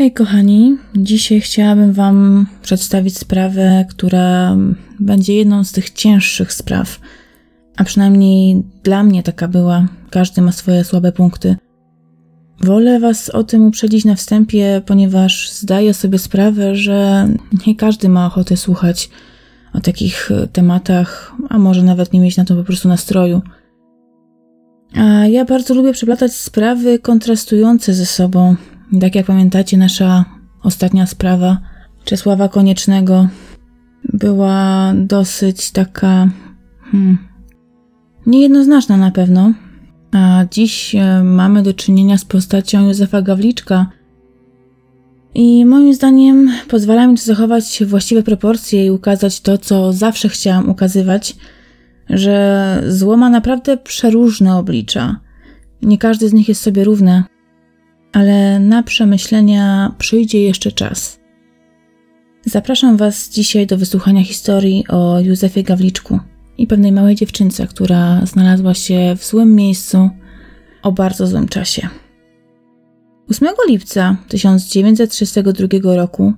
Hej kochani, dzisiaj chciałabym Wam przedstawić sprawę, która będzie jedną z tych cięższych spraw, a przynajmniej dla mnie taka była. Każdy ma swoje słabe punkty. Wolę Was o tym uprzedzić na wstępie, ponieważ zdaję sobie sprawę, że nie każdy ma ochotę słuchać o takich tematach, a może nawet nie mieć na to po prostu nastroju. A ja bardzo lubię przeplatać sprawy kontrastujące ze sobą, tak jak pamiętacie, nasza ostatnia sprawa Czesława Koniecznego była dosyć taka hmm, niejednoznaczna na pewno. A dziś e, mamy do czynienia z postacią Józefa Gawliczka. I moim zdaniem pozwala mi to zachować właściwe proporcje i ukazać to, co zawsze chciałam ukazywać, że zło ma naprawdę przeróżne oblicza. Nie każdy z nich jest sobie równe ale na przemyślenia przyjdzie jeszcze czas. Zapraszam Was dzisiaj do wysłuchania historii o Józefie Gawliczku i pewnej małej dziewczynce, która znalazła się w złym miejscu o bardzo złym czasie. 8 lipca 1932 roku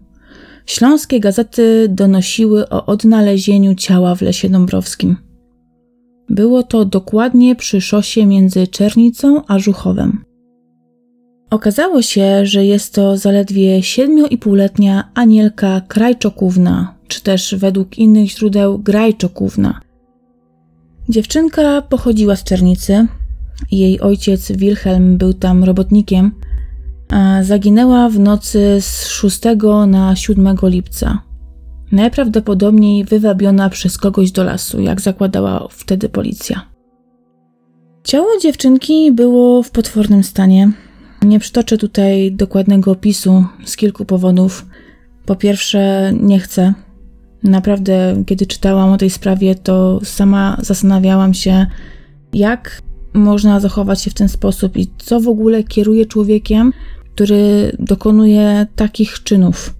śląskie gazety donosiły o odnalezieniu ciała w lesie dąbrowskim. Było to dokładnie przy szosie między Czernicą a Żuchowem. Okazało się, że jest to zaledwie 7,5-letnia Anielka Krajczokówna, czy też według innych źródeł Grajczokówna. Dziewczynka pochodziła z Czernicy. Jej ojciec Wilhelm był tam robotnikiem, a zaginęła w nocy z 6 na 7 lipca. Najprawdopodobniej wywabiona przez kogoś do lasu, jak zakładała wtedy policja. Ciało dziewczynki było w potwornym stanie. Nie przytoczę tutaj dokładnego opisu z kilku powodów. Po pierwsze, nie chcę. Naprawdę, kiedy czytałam o tej sprawie, to sama zastanawiałam się, jak można zachować się w ten sposób i co w ogóle kieruje człowiekiem, który dokonuje takich czynów.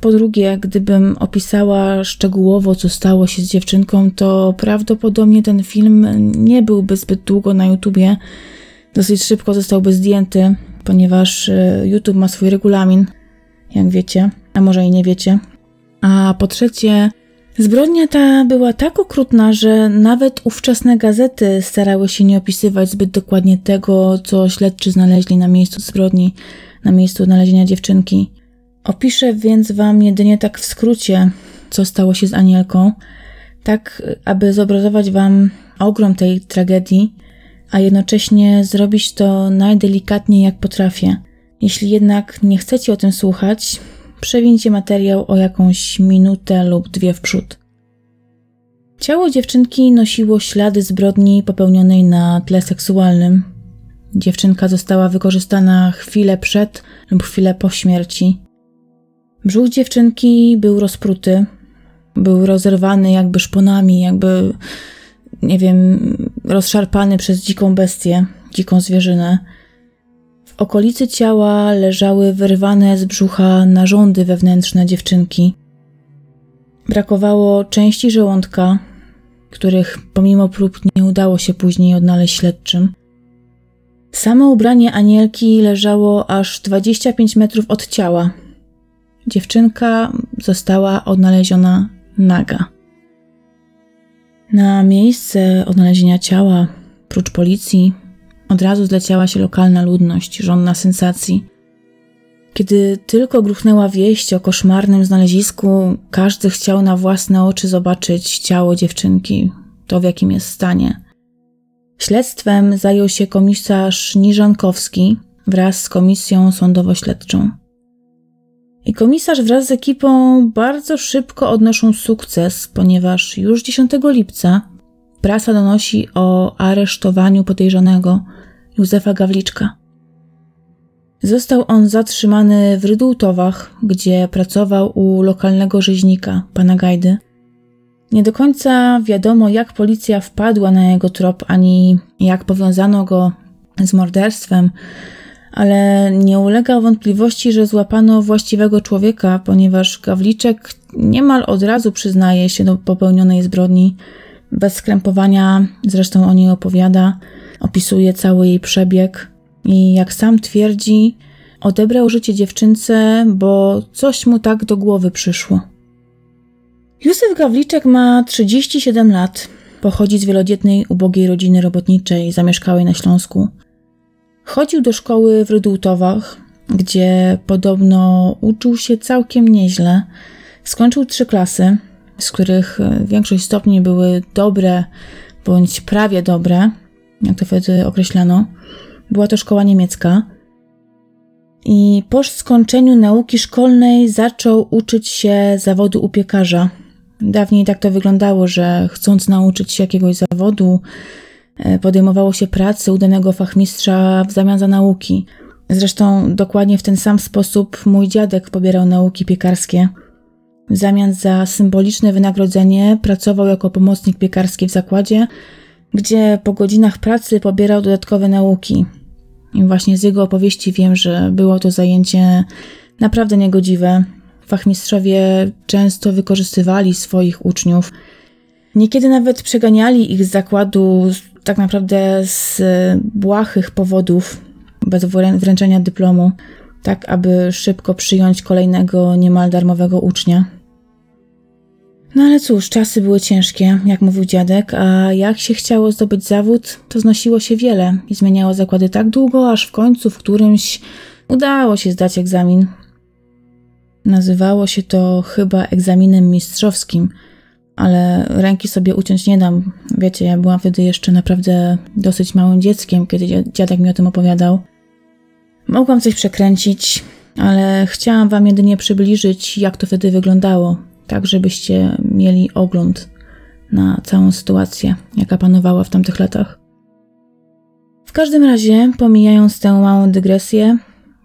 Po drugie, gdybym opisała szczegółowo, co stało się z dziewczynką, to prawdopodobnie ten film nie byłby zbyt długo na YouTubie dosyć szybko zostałby zdjęty, ponieważ y, YouTube ma swój regulamin, jak wiecie, a może i nie wiecie. A po trzecie, zbrodnia ta była tak okrutna, że nawet ówczesne gazety starały się nie opisywać zbyt dokładnie tego, co śledczy znaleźli na miejscu zbrodni, na miejscu odnalezienia dziewczynki. Opiszę więc Wam jedynie tak w skrócie, co stało się z Anielką, tak aby zobrazować Wam ogrom tej tragedii a jednocześnie zrobić to najdelikatniej jak potrafię. Jeśli jednak nie chcecie o tym słuchać, przewincie materiał o jakąś minutę lub dwie w przód. Ciało dziewczynki nosiło ślady zbrodni popełnionej na tle seksualnym. Dziewczynka została wykorzystana chwilę przed lub chwilę po śmierci. Brzuch dziewczynki był rozpruty, był rozerwany jakby szponami, jakby nie wiem, rozszarpany przez dziką bestię, dziką zwierzynę. W okolicy ciała leżały wyrwane z brzucha narządy wewnętrzne dziewczynki. Brakowało części żołądka, których pomimo prób nie udało się później odnaleźć śledczym. Samo ubranie Anielki leżało aż 25 metrów od ciała. Dziewczynka została odnaleziona naga. Na miejsce odnalezienia ciała, prócz policji, od razu zleciała się lokalna ludność, żądna sensacji. Kiedy tylko gruchnęła wieść o koszmarnym znalezisku, każdy chciał na własne oczy zobaczyć ciało dziewczynki, to w jakim jest stanie. Śledztwem zajął się komisarz Niżankowski wraz z komisją sądowo-śledczą. I komisarz wraz z ekipą bardzo szybko odnoszą sukces, ponieważ już 10 lipca prasa donosi o aresztowaniu podejrzanego Józefa Gawliczka. Został on zatrzymany w Rydultowach, gdzie pracował u lokalnego rzeźnika, pana Gajdy. Nie do końca wiadomo, jak policja wpadła na jego trop, ani jak powiązano go z morderstwem, ale nie ulega wątpliwości, że złapano właściwego człowieka, ponieważ Gawliczek niemal od razu przyznaje się do popełnionej zbrodni. Bez skrępowania zresztą o niej opowiada, opisuje cały jej przebieg i jak sam twierdzi, odebrał życie dziewczynce, bo coś mu tak do głowy przyszło. Józef Gawliczek ma 37 lat. Pochodzi z wielodzietnej, ubogiej rodziny robotniczej zamieszkałej na Śląsku. Chodził do szkoły w Rydultowach, gdzie podobno uczył się całkiem nieźle. Skończył trzy klasy, z których większość stopni były dobre bądź prawie dobre, jak to wtedy określano. Była to szkoła niemiecka. I po skończeniu nauki szkolnej zaczął uczyć się zawodu upiekarza. Dawniej tak to wyglądało, że chcąc nauczyć się jakiegoś zawodu, e, podejmowało się pracy udanego fachmistrza w zamian za nauki. Zresztą dokładnie w ten sam sposób mój dziadek pobierał nauki piekarskie. W zamian za symboliczne wynagrodzenie pracował jako pomocnik piekarski w zakładzie, gdzie po godzinach pracy pobierał dodatkowe nauki. I właśnie z jego opowieści wiem, że było to zajęcie naprawdę niegodziwe. Fachmistrzowie często wykorzystywali swoich uczniów. Niekiedy nawet przeganiali ich z zakładu tak naprawdę z błahych powodów, bez wręczenia dyplomu, tak aby szybko przyjąć kolejnego niemal darmowego ucznia. No ale cóż, czasy były ciężkie, jak mówił dziadek, a jak się chciało zdobyć zawód, to znosiło się wiele i zmieniało zakłady tak długo, aż w końcu w którymś udało się zdać egzamin. Nazywało się to chyba egzaminem mistrzowskim, ale ręki sobie uciąć nie dam. Wiecie, ja byłam wtedy jeszcze naprawdę dosyć małym dzieckiem, kiedy dziadek mi o tym opowiadał. Mogłam coś przekręcić, ale chciałam wam jedynie przybliżyć, jak to wtedy wyglądało, tak żebyście mieli ogląd na całą sytuację, jaka panowała w tamtych latach. W każdym razie, pomijając tę małą dygresję,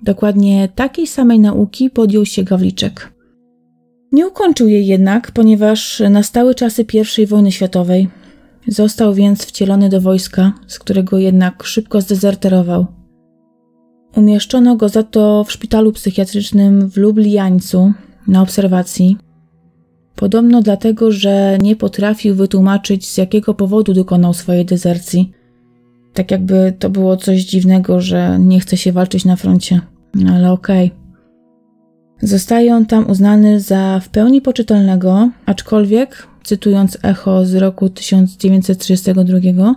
dokładnie takiej samej nauki podjął się Gawliczek. Nie ukończył jej jednak, ponieważ nastały czasy I wojny światowej. Został więc wcielony do wojska, z którego jednak szybko zdezerterował. Umieszczono go za to w szpitalu psychiatrycznym w Lubliańcu na obserwacji, Podobno dlatego, że nie potrafił wytłumaczyć, z jakiego powodu dokonał swojej dezercji. Tak jakby to było coś dziwnego, że nie chce się walczyć na froncie. Ale okej. Okay. Zostaje on tam uznany za w pełni poczytalnego, aczkolwiek, cytując echo z roku 1932,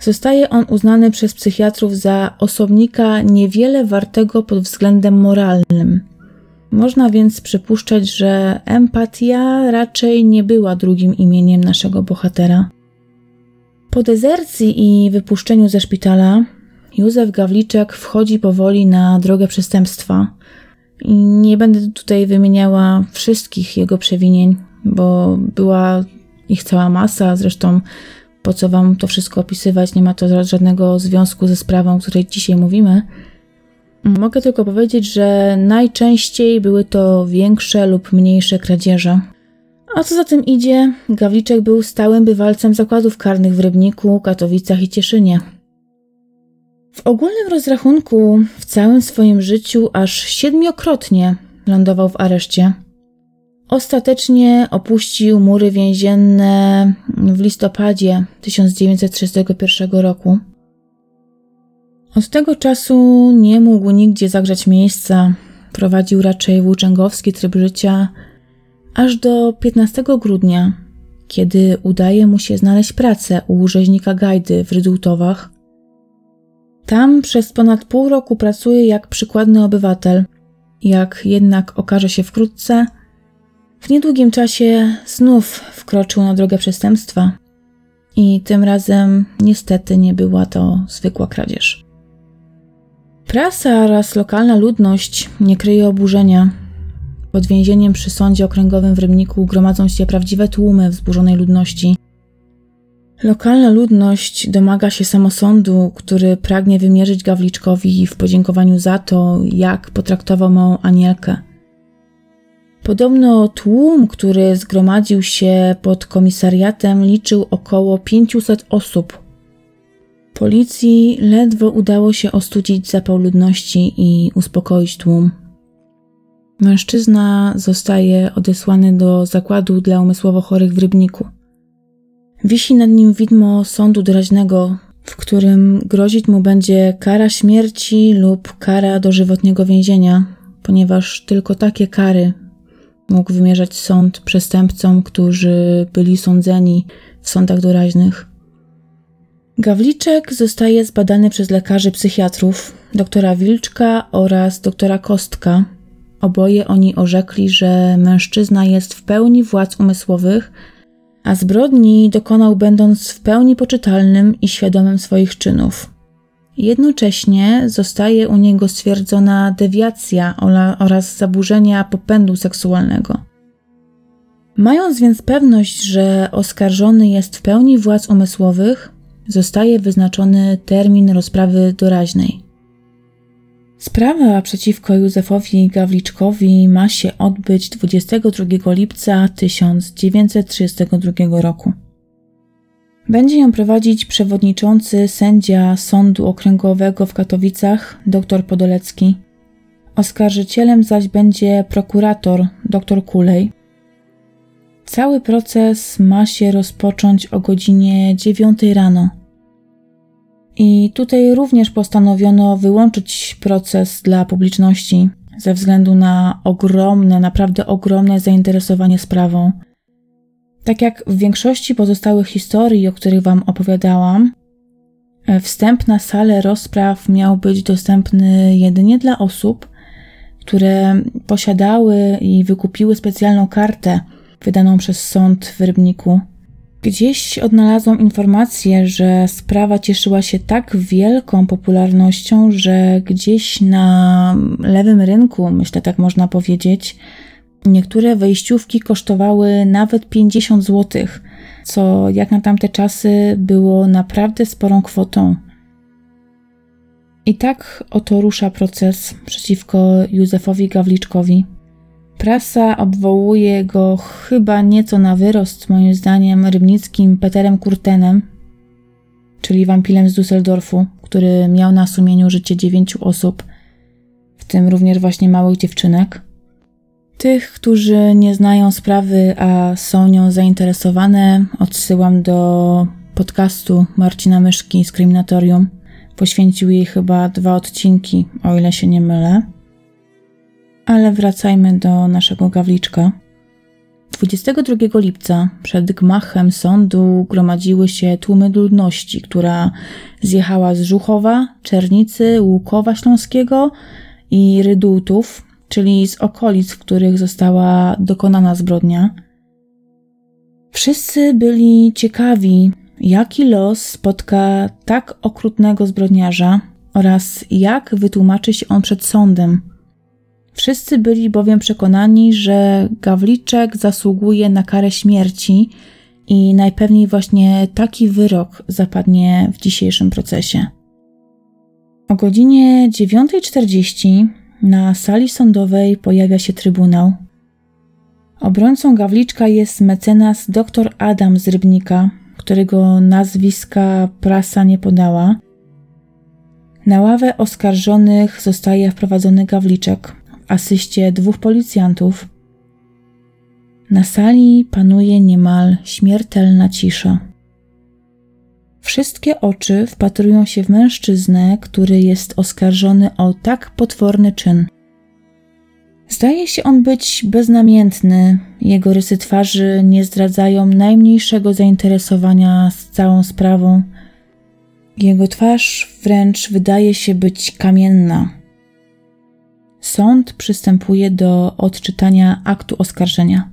zostaje on uznany przez psychiatrów za osobnika niewiele wartego pod względem moralnym – można więc przypuszczać, że empatia raczej nie była drugim imieniem naszego bohatera. Po dezercji i wypuszczeniu ze szpitala, Józef Gawliczek wchodzi powoli na drogę przestępstwa. Nie będę tutaj wymieniała wszystkich jego przewinień, bo była ich cała masa, zresztą po co wam to wszystko opisywać, nie ma to żadnego związku ze sprawą, o której dzisiaj mówimy. Mogę tylko powiedzieć, że najczęściej były to większe lub mniejsze kradzieże. A co za tym idzie, Gawliczek był stałym bywalcem zakładów karnych w Rybniku, Katowicach i Cieszynie. W ogólnym rozrachunku w całym swoim życiu aż siedmiokrotnie lądował w areszcie. Ostatecznie opuścił mury więzienne w listopadzie 1931 roku. Od tego czasu nie mógł nigdzie zagrzać miejsca, prowadził raczej włóczęgowski tryb życia, aż do 15 grudnia, kiedy udaje mu się znaleźć pracę u rzeźnika Gajdy w Rydultowach. Tam przez ponad pół roku pracuje jak przykładny obywatel. Jak jednak okaże się wkrótce, w niedługim czasie znów wkroczył na drogę przestępstwa. I tym razem niestety nie była to zwykła kradzież. Prasa oraz lokalna ludność nie kryje oburzenia. Pod więzieniem przy sądzie okręgowym w Rybniku gromadzą się prawdziwe tłumy wzburzonej ludności. Lokalna ludność domaga się samosądu, który pragnie wymierzyć Gawliczkowi w podziękowaniu za to, jak potraktował małą Anielkę. Podobno tłum, który zgromadził się pod komisariatem, liczył około 500 osób, Policji ledwo udało się ostudzić zapał ludności i uspokoić tłum. Mężczyzna zostaje odesłany do zakładu dla umysłowo chorych w Rybniku. Wisi nad nim widmo sądu doraźnego, w którym grozić mu będzie kara śmierci lub kara dożywotniego więzienia, ponieważ tylko takie kary mógł wymierzać sąd przestępcom, którzy byli sądzeni w sądach doraźnych. Gawliczek zostaje zbadany przez lekarzy psychiatrów, doktora Wilczka oraz doktora Kostka. Oboje oni orzekli, że mężczyzna jest w pełni władz umysłowych, a zbrodni dokonał będąc w pełni poczytalnym i świadomym swoich czynów. Jednocześnie zostaje u niego stwierdzona dewiacja oraz zaburzenia popędu seksualnego. Mając więc pewność, że oskarżony jest w pełni władz umysłowych, zostaje wyznaczony termin rozprawy doraźnej. Sprawa przeciwko Józefowi Gawliczkowi ma się odbyć 22 lipca 1932 roku. Będzie ją prowadzić przewodniczący sędzia Sądu Okręgowego w Katowicach dr Podolecki. Oskarżycielem zaś będzie prokurator dr Kulej. Cały proces ma się rozpocząć o godzinie 9 rano. I tutaj również postanowiono wyłączyć proces dla publiczności ze względu na ogromne, naprawdę ogromne zainteresowanie sprawą. Tak jak w większości pozostałych historii, o których Wam opowiadałam, e, wstęp na salę rozpraw miał być dostępny jedynie dla osób, które posiadały i wykupiły specjalną kartę wydaną przez sąd w Rybniku. Gdzieś odnalazłam informację, że sprawa cieszyła się tak wielką popularnością, że gdzieś na lewym rynku, myślę tak można powiedzieć, Niektóre wejściówki kosztowały nawet 50 zł, co jak na tamte czasy było naprawdę sporą kwotą. I tak oto rusza proces przeciwko Józefowi Gawliczkowi. Prasa obwołuje go chyba nieco na wyrost, moim zdaniem, rybnickim Peterem Kurtenem, czyli wampilem z Düsseldorfu, który miał na sumieniu życie dziewięciu osób, w tym również właśnie małych dziewczynek. Tych, którzy nie znają sprawy, a są nią zainteresowane, odsyłam do podcastu Marcina Myszki z Kryminatorium. Poświęcił jej chyba dwa odcinki, o ile się nie mylę. Ale wracajmy do naszego gawliczka. 22 lipca przed gmachem sądu gromadziły się tłumy ludności, która zjechała z Żuchowa, Czernicy, Łukowa Śląskiego i Rydultów, czyli z okolic, w których została dokonana zbrodnia. Wszyscy byli ciekawi, jaki los spotka tak okrutnego zbrodniarza oraz jak wytłumaczy się on przed sądem. Wszyscy byli bowiem przekonani, że Gawliczek zasługuje na karę śmierci i najpewniej właśnie taki wyrok zapadnie w dzisiejszym procesie. O godzinie 9.40 na sali sądowej pojawia się trybunał. Obrońcą Gawliczka jest mecenas dr Adam z Rybnika, którego nazwiska prasa nie podała. Na ławę oskarżonych zostaje wprowadzony Gawliczek asyście dwóch policjantów. Na sali panuje niemal śmiertelna cisza. Wszystkie oczy wpatrują się w mężczyznę, który jest oskarżony o tak potworny czyn. Zdaje się on być beznamiętny, jego rysy twarzy nie zdradzają najmniejszego zainteresowania z całą sprawą. Jego twarz wręcz wydaje się być kamienna. Sąd przystępuje do odczytania aktu oskarżenia.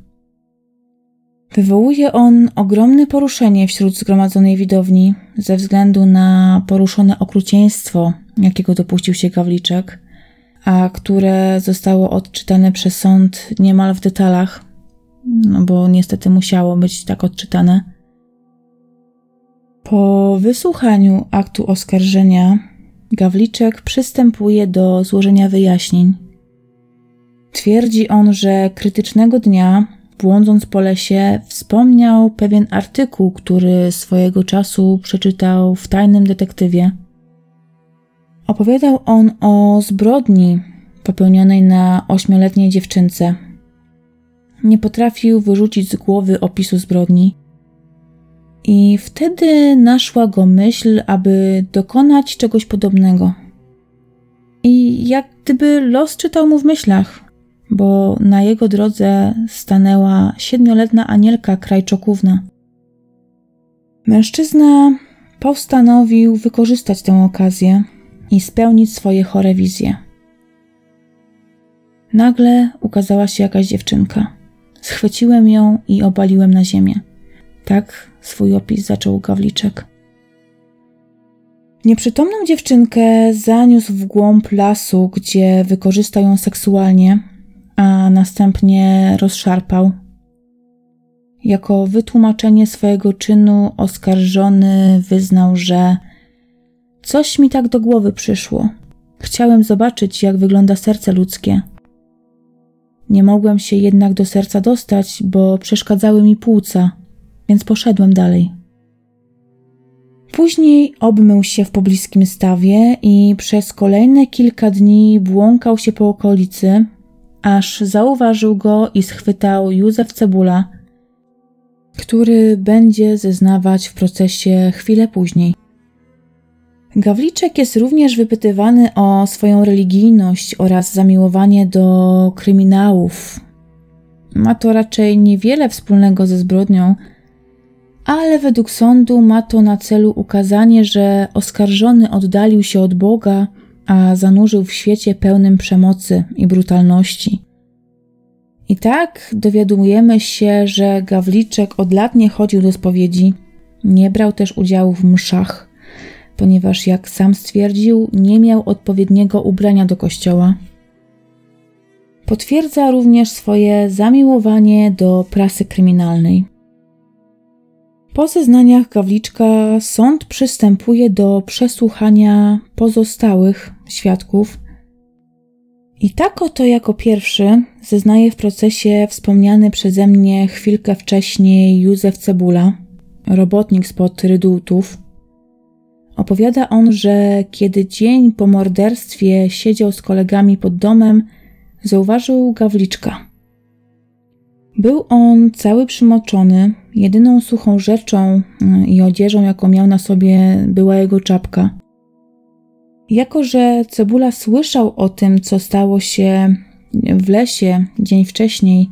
Wywołuje on ogromne poruszenie wśród zgromadzonej widowni ze względu na poruszone okrucieństwo, jakiego dopuścił się Gawliczek, a które zostało odczytane przez sąd niemal w detalach, no bo niestety musiało być tak odczytane. Po wysłuchaniu aktu oskarżenia, Gawliczek przystępuje do złożenia wyjaśnień. Twierdzi on, że krytycznego dnia błądząc po lesie, wspomniał pewien artykuł, który swojego czasu przeczytał w tajnym detektywie. Opowiadał on o zbrodni popełnionej na ośmioletniej dziewczynce. Nie potrafił wyrzucić z głowy opisu zbrodni. I wtedy naszła go myśl, aby dokonać czegoś podobnego. I jak gdyby los czytał mu w myślach, bo na jego drodze stanęła siedmioletna Anielka Krajczokówna. Mężczyzna postanowił wykorzystać tę okazję i spełnić swoje chore wizje. Nagle ukazała się jakaś dziewczynka. Schwyciłem ją i obaliłem na ziemię. Tak swój opis zaczął Gawliczek. Nieprzytomną dziewczynkę zaniósł w głąb lasu, gdzie wykorzystał ją seksualnie, a następnie rozszarpał. Jako wytłumaczenie swojego czynu oskarżony wyznał, że coś mi tak do głowy przyszło. Chciałem zobaczyć, jak wygląda serce ludzkie. Nie mogłem się jednak do serca dostać, bo przeszkadzały mi płuca, więc poszedłem dalej. Później obmył się w pobliskim stawie i przez kolejne kilka dni błąkał się po okolicy, aż zauważył go i schwytał Józef Cebula, który będzie zeznawać w procesie chwilę później. Gawliczek jest również wypytywany o swoją religijność oraz zamiłowanie do kryminałów. Ma to raczej niewiele wspólnego ze zbrodnią, ale według sądu ma to na celu ukazanie, że oskarżony oddalił się od Boga, a zanurzył w świecie pełnym przemocy i brutalności. I tak dowiadujemy się, że Gawliczek od lat nie chodził do spowiedzi, nie brał też udziału w mszach, ponieważ, jak sam stwierdził, nie miał odpowiedniego ubrania do kościoła. Potwierdza również swoje zamiłowanie do prasy kryminalnej. Po zeznaniach Gawliczka sąd przystępuje do przesłuchania pozostałych świadków. I tak oto jako pierwszy zeznaje w procesie wspomniany przeze mnie chwilkę wcześniej Józef Cebula, robotnik spod Rydultów. Opowiada on, że kiedy dzień po morderstwie siedział z kolegami pod domem, zauważył Gawliczka – był on cały przymoczony. Jedyną suchą rzeczą y, i odzieżą, jaką miał na sobie, była jego czapka. Jako, że Cebula słyszał o tym, co stało się w lesie dzień wcześniej,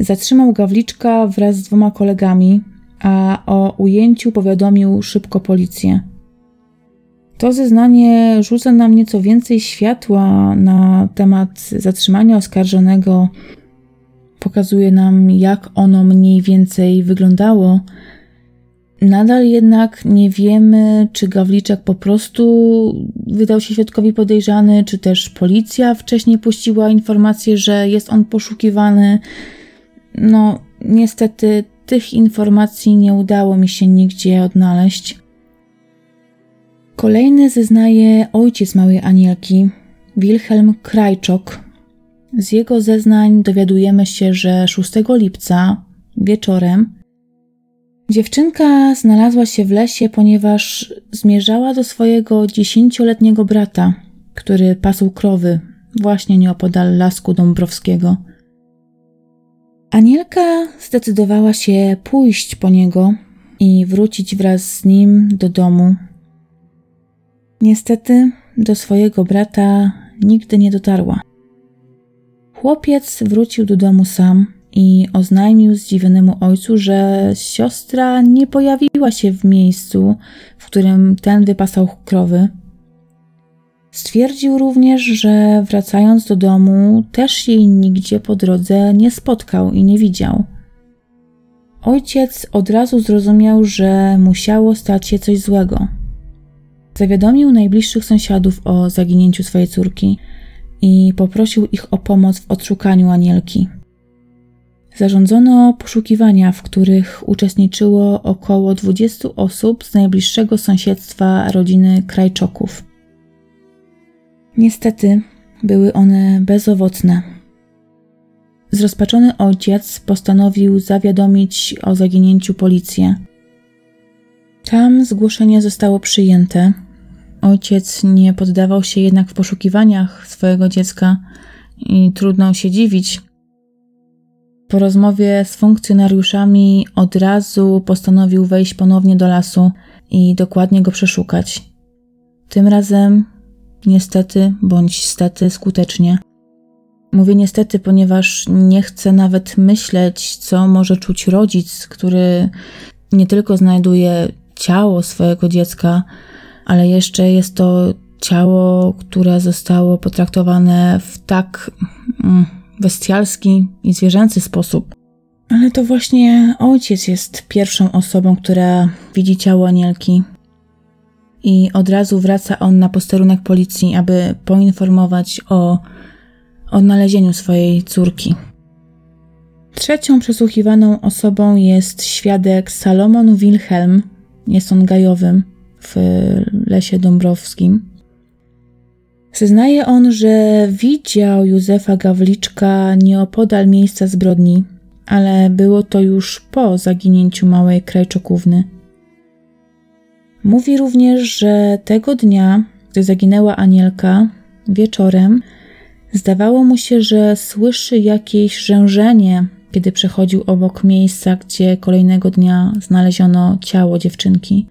zatrzymał Gawliczka wraz z dwoma kolegami, a o ujęciu powiadomił szybko policję. To zeznanie rzuca nam nieco więcej światła na temat zatrzymania oskarżonego pokazuje nam, jak ono mniej więcej wyglądało. Nadal jednak nie wiemy, czy Gawliczek po prostu wydał się świadkowi podejrzany, czy też policja wcześniej puściła informację, że jest on poszukiwany. No, niestety tych informacji nie udało mi się nigdzie odnaleźć. Kolejny zeznaje ojciec małej Anielki, Wilhelm Krajczok, z jego zeznań dowiadujemy się, że 6 lipca wieczorem dziewczynka znalazła się w lesie, ponieważ zmierzała do swojego dziesięcioletniego brata, który pasł krowy właśnie nieopodal lasku Dąbrowskiego. Anielka zdecydowała się pójść po niego i wrócić wraz z nim do domu. Niestety do swojego brata nigdy nie dotarła. Chłopiec wrócił do domu sam i oznajmił zdziwionemu ojcu, że siostra nie pojawiła się w miejscu, w którym ten wypasał krowy. Stwierdził również, że wracając do domu też jej nigdzie po drodze nie spotkał i nie widział. Ojciec od razu zrozumiał, że musiało stać się coś złego. Zawiadomił najbliższych sąsiadów o zaginięciu swojej córki – i poprosił ich o pomoc w odszukaniu anielki. Zarządzono poszukiwania, w których uczestniczyło około 20 osób z najbliższego sąsiedztwa rodziny Krajczoków. Niestety były one bezowocne. Zrozpaczony ojciec postanowił zawiadomić o zaginięciu policję. Tam zgłoszenie zostało przyjęte, Ojciec nie poddawał się jednak w poszukiwaniach swojego dziecka i trudno się dziwić. Po rozmowie z funkcjonariuszami od razu postanowił wejść ponownie do lasu i dokładnie go przeszukać. Tym razem, niestety bądź stety, skutecznie. Mówię niestety, ponieważ nie chcę nawet myśleć, co może czuć rodzic, który nie tylko znajduje ciało swojego dziecka, ale jeszcze jest to ciało, które zostało potraktowane w tak mm, bestialski i zwierzęcy sposób. Ale to właśnie ojciec jest pierwszą osobą, która widzi ciało Anielki. I od razu wraca on na posterunek policji, aby poinformować o odnalezieniu swojej córki. Trzecią przesłuchiwaną osobą jest świadek Salomon Wilhelm. Jest on gajowym w lesie dąbrowskim. Zeznaje on, że widział Józefa Gawliczka nieopodal miejsca zbrodni, ale było to już po zaginięciu małej krajczokówny. Mówi również, że tego dnia, gdy zaginęła Anielka, wieczorem, zdawało mu się, że słyszy jakieś rzężenie, kiedy przechodził obok miejsca, gdzie kolejnego dnia znaleziono ciało dziewczynki.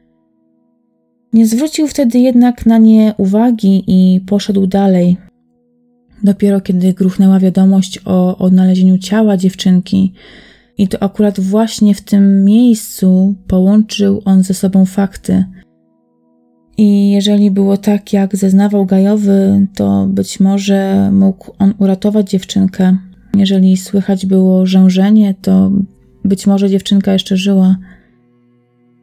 Nie zwrócił wtedy jednak na nie uwagi i poszedł dalej. Dopiero kiedy gruchnęła wiadomość o odnalezieniu ciała dziewczynki, i to akurat właśnie w tym miejscu połączył on ze sobą fakty. I jeżeli było tak, jak zeznawał Gajowy, to być może mógł on uratować dziewczynkę. Jeżeli słychać było rzężenie, to być może dziewczynka jeszcze żyła.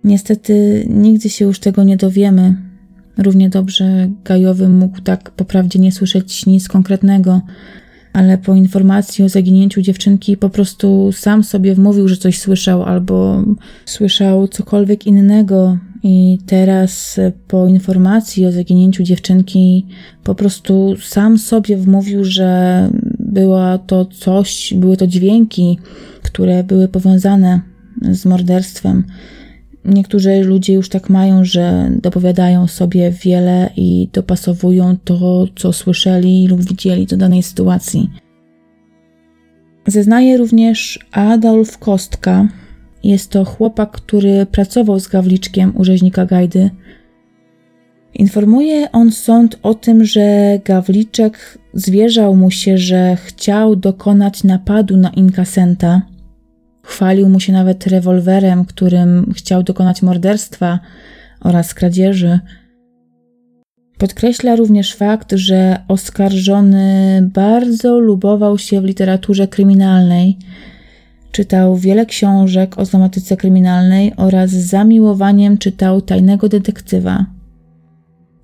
Niestety nigdy się już tego nie dowiemy. Równie dobrze Gajowy mógł tak poprawdzie nie słyszeć nic konkretnego, ale po informacji o zaginięciu dziewczynki po prostu sam sobie wmówił, że coś słyszał albo słyszał cokolwiek innego. I teraz po informacji o zaginięciu dziewczynki po prostu sam sobie wmówił, że była to coś, były to dźwięki, które były powiązane z morderstwem. Niektórzy ludzie już tak mają, że dopowiadają sobie wiele i dopasowują to, co słyszeli lub widzieli do danej sytuacji. Zeznaje również Adolf Kostka. Jest to chłopak, który pracował z Gawliczkiem u rzeźnika Gajdy. Informuje on sąd o tym, że Gawliczek zwierzał mu się, że chciał dokonać napadu na inkasenta – Chwalił mu się nawet rewolwerem, którym chciał dokonać morderstwa oraz kradzieży. Podkreśla również fakt, że oskarżony bardzo lubował się w literaturze kryminalnej. Czytał wiele książek o tematyce kryminalnej oraz z zamiłowaniem czytał tajnego detektywa.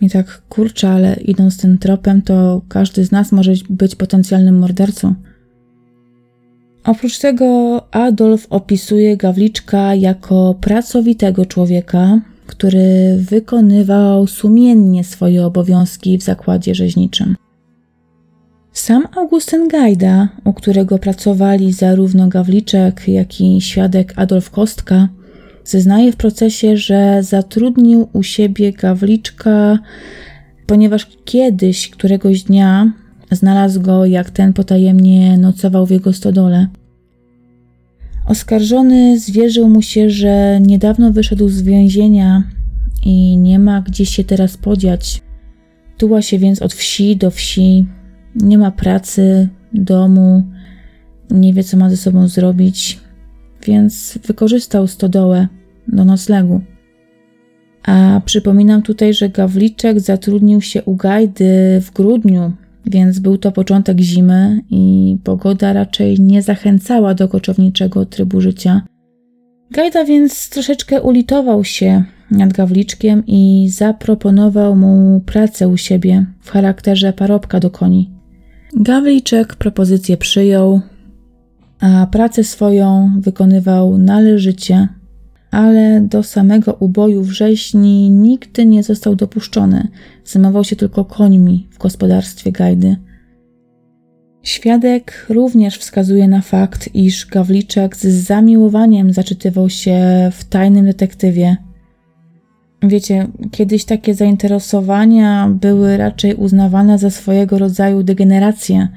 I tak kurczę, ale idąc tym tropem, to każdy z nas może być potencjalnym mordercą. Oprócz tego Adolf opisuje Gawliczka jako pracowitego człowieka, który wykonywał sumiennie swoje obowiązki w zakładzie rzeźniczym. Sam Augustyn Gajda, u którego pracowali zarówno Gawliczek, jak i świadek Adolf Kostka, zeznaje w procesie, że zatrudnił u siebie Gawliczka, ponieważ kiedyś, któregoś dnia, Znalazł go, jak ten potajemnie nocował w jego stodole. Oskarżony zwierzył mu się, że niedawno wyszedł z więzienia i nie ma gdzie się teraz podziać. Tuła się więc od wsi do wsi, nie ma pracy, domu, nie wie co ma ze sobą zrobić, więc wykorzystał stodołę do noclegu. A przypominam tutaj, że Gawliczek zatrudnił się u Gajdy w grudniu więc był to początek zimy i pogoda raczej nie zachęcała do koczowniczego trybu życia. Gajda więc troszeczkę ulitował się nad Gawliczkiem i zaproponował mu pracę u siebie w charakterze parobka do koni. Gawliczek propozycję przyjął, a pracę swoją wykonywał należycie ale do samego uboju wrześni nigdy nie został dopuszczony. Zajmował się tylko końmi w gospodarstwie Gajdy. Świadek również wskazuje na fakt, iż Gawliczek z zamiłowaniem zaczytywał się w tajnym detektywie. Wiecie, kiedyś takie zainteresowania były raczej uznawane za swojego rodzaju degenerację.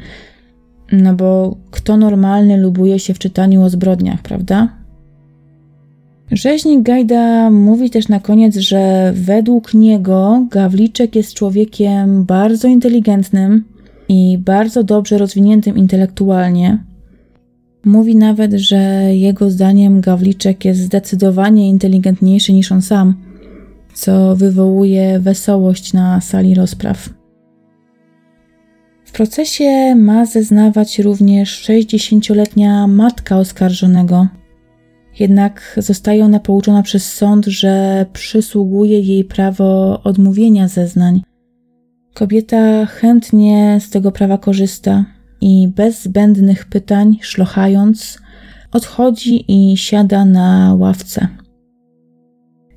No bo kto normalny lubuje się w czytaniu o zbrodniach, prawda? Rzeźnik Gajda mówi też na koniec, że według niego Gawliczek jest człowiekiem bardzo inteligentnym i bardzo dobrze rozwiniętym intelektualnie. Mówi nawet, że jego zdaniem Gawliczek jest zdecydowanie inteligentniejszy niż on sam, co wywołuje wesołość na sali rozpraw. W procesie ma zeznawać również 60-letnia matka oskarżonego. Jednak zostaje ona pouczona przez sąd, że przysługuje jej prawo odmówienia zeznań. Kobieta chętnie z tego prawa korzysta i bez zbędnych pytań, szlochając, odchodzi i siada na ławce.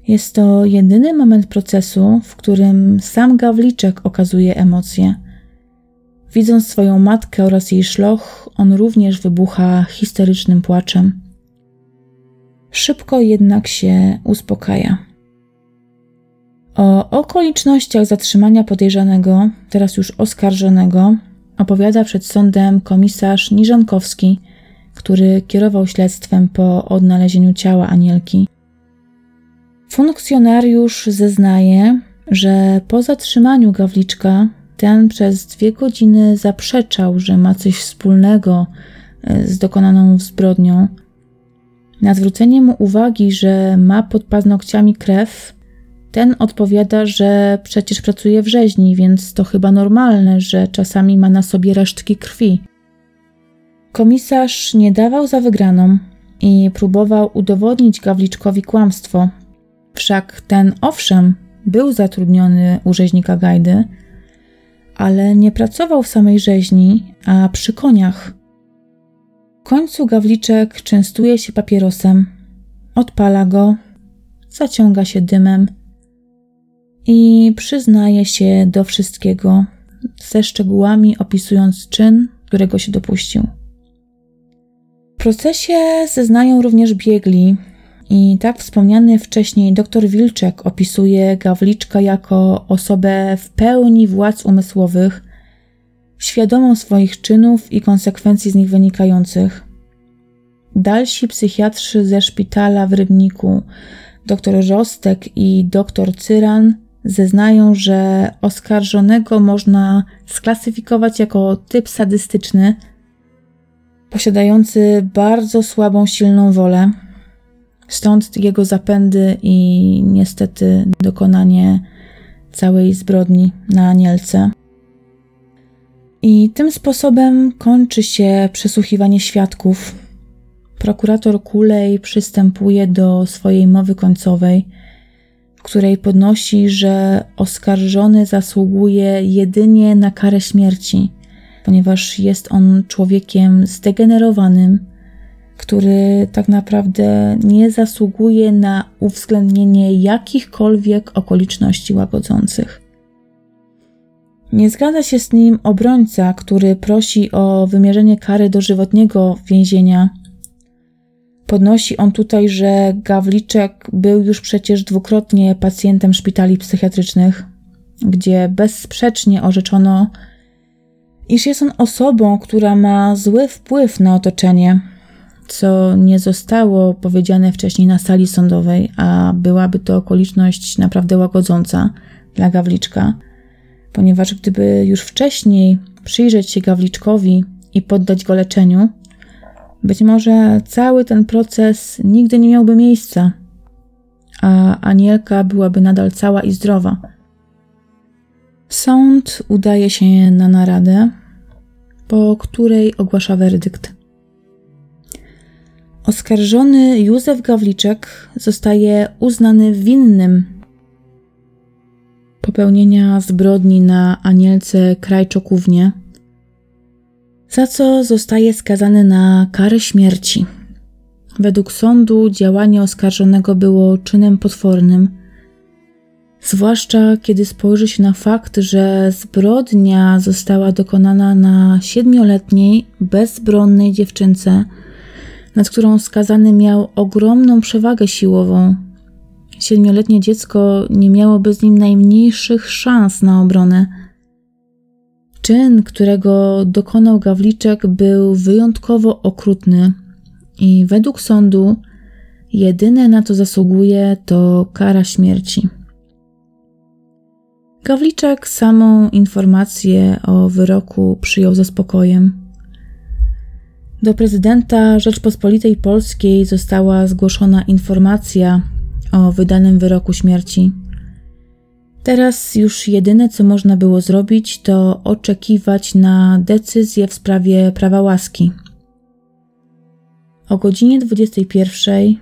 Jest to jedyny moment procesu, w którym sam Gawliczek okazuje emocje. Widząc swoją matkę oraz jej szloch, on również wybucha histerycznym płaczem. Szybko jednak się uspokaja. O okolicznościach zatrzymania podejrzanego, teraz już oskarżonego, opowiada przed sądem komisarz Niżankowski, który kierował śledztwem po odnalezieniu ciała Anielki. Funkcjonariusz zeznaje, że po zatrzymaniu Gawliczka ten przez dwie godziny zaprzeczał, że ma coś wspólnego e, z dokonaną zbrodnią. Na zwrócenie mu uwagi, że ma pod paznokciami krew, ten odpowiada, że przecież pracuje w rzeźni, więc to chyba normalne, że czasami ma na sobie resztki krwi. Komisarz nie dawał za wygraną i próbował udowodnić Gawliczkowi kłamstwo. Wszak ten, owszem, był zatrudniony u rzeźnika Gajdy, ale nie pracował w samej rzeźni, a przy koniach. W końcu Gawliczek częstuje się papierosem, odpala go, zaciąga się dymem i przyznaje się do wszystkiego, ze szczegółami opisując czyn, którego się dopuścił. W procesie zeznają również biegli, i tak wspomniany wcześniej dr Wilczek opisuje Gawliczka jako osobę w pełni władz umysłowych, świadomą swoich czynów i konsekwencji z nich wynikających. Dalsi psychiatrzy ze szpitala w Rybniku, dr Rostek i dr Cyran, zeznają, że oskarżonego można sklasyfikować jako typ sadystyczny, posiadający bardzo słabą, silną wolę Stąd jego zapędy i niestety dokonanie całej zbrodni na Anielce. I tym sposobem kończy się przesłuchiwanie świadków. Prokurator Kulej przystępuje do swojej mowy końcowej, w której podnosi, że oskarżony zasługuje jedynie na karę śmierci, ponieważ jest on człowiekiem zdegenerowanym, który tak naprawdę nie zasługuje na uwzględnienie jakichkolwiek okoliczności łagodzących. Nie zgadza się z nim obrońca, który prosi o wymierzenie kary dożywotniego więzienia. Podnosi on tutaj, że Gawliczek był już przecież dwukrotnie pacjentem szpitali psychiatrycznych, gdzie bezsprzecznie orzeczono, iż jest on osobą, która ma zły wpływ na otoczenie, co nie zostało powiedziane wcześniej na sali sądowej, a byłaby to okoliczność naprawdę łagodząca dla Gawliczka, ponieważ gdyby już wcześniej przyjrzeć się Gawliczkowi i poddać go leczeniu, być może cały ten proces nigdy nie miałby miejsca, a Anielka byłaby nadal cała i zdrowa. Sąd udaje się na naradę, po której ogłasza werdykt. Oskarżony Józef Gawliczek zostaje uznany winnym popełnienia zbrodni na Anielce Krajczokównie, za co zostaje skazany na karę śmierci. Według sądu działanie oskarżonego było czynem potwornym, zwłaszcza kiedy spojrzy się na fakt, że zbrodnia została dokonana na siedmioletniej, bezbronnej dziewczynce – nad którą skazany miał ogromną przewagę siłową. Siedmioletnie dziecko nie miało bez nim najmniejszych szans na obronę. Czyn, którego dokonał Gawliczek, był wyjątkowo okrutny i według sądu jedyne na to zasługuje to kara śmierci. Gawliczek samą informację o wyroku przyjął ze spokojem. Do prezydenta Rzeczpospolitej Polskiej została zgłoszona informacja o wydanym wyroku śmierci. Teraz już jedyne, co można było zrobić, to oczekiwać na decyzję w sprawie prawa łaski. O godzinie 21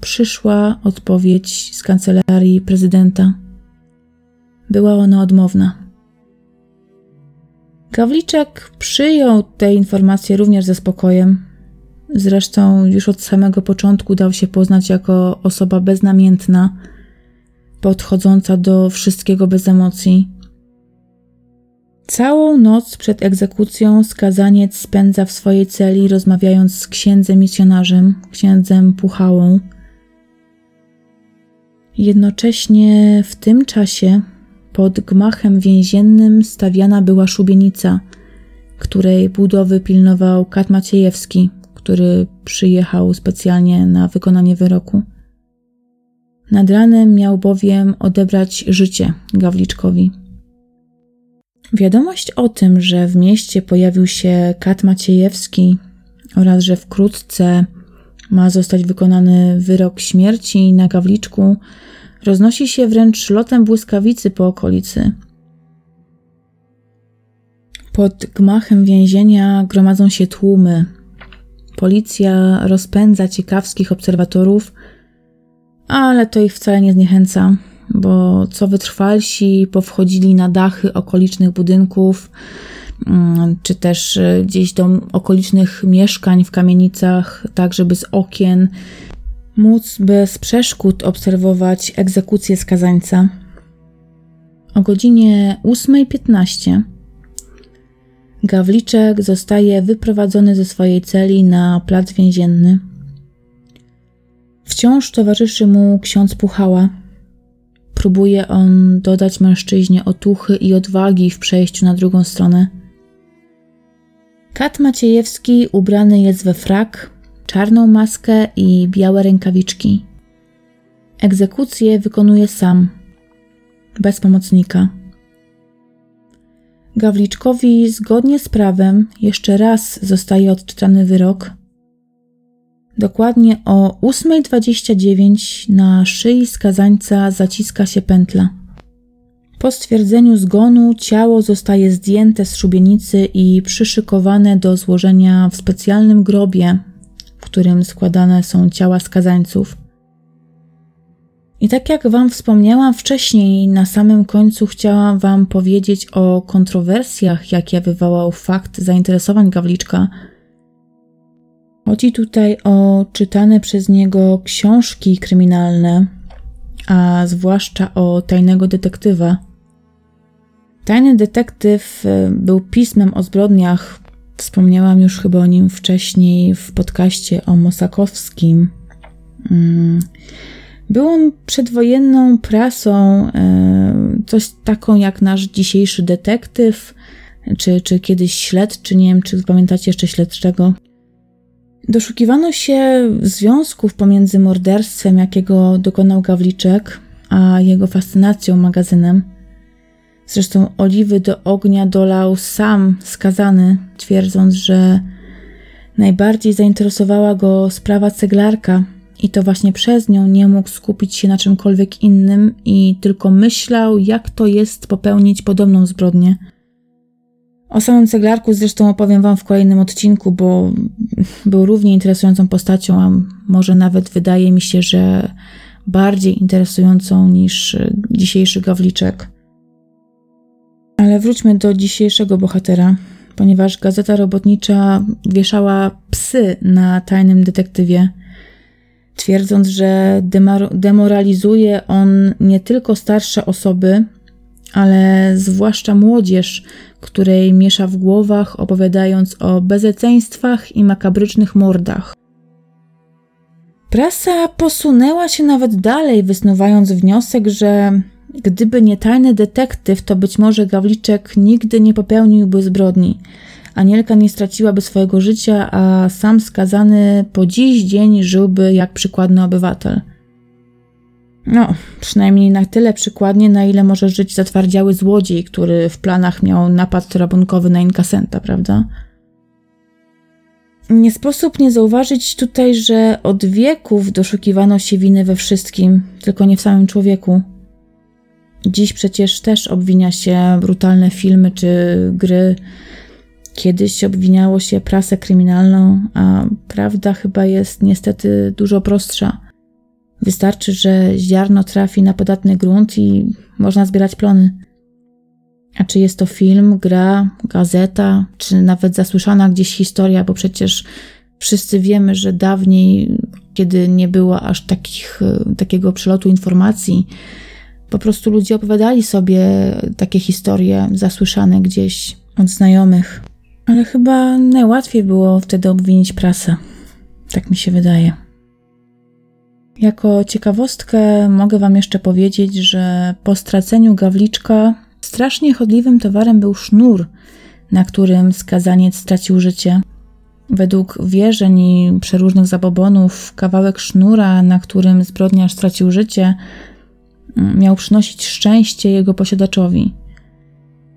przyszła odpowiedź z kancelarii prezydenta. Była ona odmowna. Gawliczek przyjął te informacje również ze spokojem. Zresztą już od samego początku dał się poznać jako osoba beznamiętna, podchodząca do wszystkiego bez emocji. Całą noc przed egzekucją skazaniec spędza w swojej celi, rozmawiając z księdzem misjonarzem, księdzem Puchałą. Jednocześnie w tym czasie pod gmachem więziennym stawiana była szubienica, której budowy pilnował Kat Maciejewski, który przyjechał specjalnie na wykonanie wyroku. Nad ranem miał bowiem odebrać życie Gawliczkowi. Wiadomość o tym, że w mieście pojawił się Kat Maciejewski oraz że wkrótce ma zostać wykonany wyrok śmierci na Gawliczku, roznosi się wręcz lotem błyskawicy po okolicy. Pod gmachem więzienia gromadzą się tłumy. Policja rozpędza ciekawskich obserwatorów, ale to ich wcale nie zniechęca, bo co wytrwalsi powchodzili na dachy okolicznych budynków, mm, czy też e, gdzieś do okolicznych mieszkań w kamienicach, tak żeby z okien móc bez przeszkód obserwować egzekucję skazańca. O godzinie 8.15 Gawliczek zostaje wyprowadzony ze swojej celi na plac więzienny. Wciąż towarzyszy mu ksiądz Puchała. Próbuje on dodać mężczyźnie otuchy i odwagi w przejściu na drugą stronę. Kat Maciejewski ubrany jest we frak, czarną maskę i białe rękawiczki. Egzekucję wykonuje sam, bez pomocnika. Gawliczkowi zgodnie z prawem jeszcze raz zostaje odczytany wyrok. Dokładnie o 8.29 na szyi skazańca zaciska się pętla. Po stwierdzeniu zgonu ciało zostaje zdjęte z szubienicy i przyszykowane do złożenia w specjalnym grobie którym składane są ciała skazańców. I tak jak Wam wspomniałam wcześniej, na samym końcu chciałam Wam powiedzieć o kontrowersjach, jakie wywołał fakt zainteresowań Gawliczka. Chodzi tutaj o czytane przez niego książki kryminalne, a zwłaszcza o tajnego detektywa. Tajny detektyw e, był pismem o zbrodniach Wspomniałam już chyba o nim wcześniej w podcaście o Mosakowskim. Mm. Był on przedwojenną prasą, e, coś taką jak nasz dzisiejszy detektyw, czy, czy kiedyś śledczy, nie wiem, czy pamiętacie jeszcze śledczego. Doszukiwano się związków pomiędzy morderstwem, jakiego dokonał Gawliczek, a jego fascynacją magazynem. Zresztą oliwy do ognia dolał sam skazany, twierdząc, że najbardziej zainteresowała go sprawa ceglarka i to właśnie przez nią nie mógł skupić się na czymkolwiek innym i tylko myślał, jak to jest popełnić podobną zbrodnię. O samym ceglarku zresztą opowiem Wam w kolejnym odcinku, bo był równie interesującą postacią, a może nawet wydaje mi się, że bardziej interesującą niż dzisiejszy Gawliczek. Ale wróćmy do dzisiejszego bohatera, ponieważ gazeta robotnicza wieszała psy na tajnym detektywie, twierdząc, że demoralizuje on nie tylko starsze osoby, ale zwłaszcza młodzież, której miesza w głowach, opowiadając o bezeceństwach i makabrycznych mordach. Prasa posunęła się nawet dalej, wysnuwając wniosek, że Gdyby nie tajny detektyw, to być może Gawliczek nigdy nie popełniłby zbrodni. Anielka nie straciłaby swojego życia, a sam skazany po dziś dzień żyłby jak przykładny obywatel. No, przynajmniej na tyle przykładnie, na ile może żyć zatwardziały złodziej, który w planach miał napad rabunkowy na inkasenta, prawda? Nie sposób nie zauważyć tutaj, że od wieków doszukiwano się winy we wszystkim, tylko nie w samym człowieku. Dziś przecież też obwinia się brutalne filmy czy gry. Kiedyś obwiniało się prasę kryminalną, a prawda chyba jest niestety dużo prostsza. Wystarczy, że ziarno trafi na podatny grunt i można zbierać plony. A czy jest to film, gra, gazeta, czy nawet zasłyszana gdzieś historia, bo przecież wszyscy wiemy, że dawniej, kiedy nie było aż takich, takiego przelotu informacji, po prostu ludzie opowiadali sobie takie historie zasłyszane gdzieś od znajomych. Ale chyba najłatwiej było wtedy obwinić prasę. Tak mi się wydaje. Jako ciekawostkę mogę Wam jeszcze powiedzieć, że po straceniu gawliczka strasznie chodliwym towarem był sznur, na którym skazaniec stracił życie. Według wierzeń i przeróżnych zabobonów, kawałek sznura, na którym zbrodniarz stracił życie, miał przynosić szczęście jego posiadaczowi.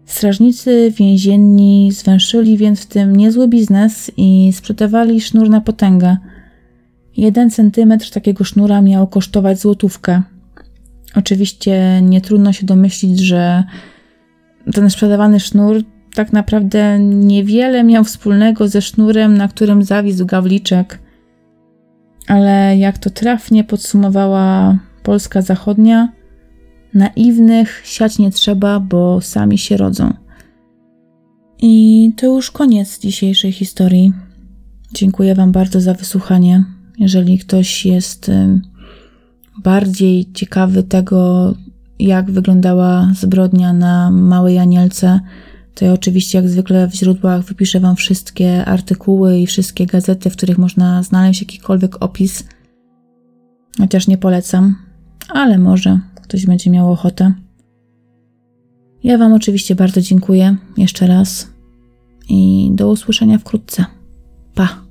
Strażnicy więzienni zwęszyli więc w tym niezły biznes i sprzedawali sznur na potęgę. Jeden centymetr takiego sznura miał kosztować złotówkę. Oczywiście nie trudno się domyślić, że ten sprzedawany sznur tak naprawdę niewiele miał wspólnego ze sznurem, na którym zawisł gawliczek. Ale jak to trafnie podsumowała Polska Zachodnia, naiwnych siać nie trzeba, bo sami się rodzą. I to już koniec dzisiejszej historii. Dziękuję Wam bardzo za wysłuchanie. Jeżeli ktoś jest bardziej ciekawy tego, jak wyglądała zbrodnia na Małej Anielce, to ja oczywiście jak zwykle w źródłach wypiszę Wam wszystkie artykuły i wszystkie gazety, w których można znaleźć jakikolwiek opis. Chociaż nie polecam, ale może ktoś będzie miał ochotę. Ja Wam oczywiście bardzo dziękuję jeszcze raz i do usłyszenia wkrótce. Pa!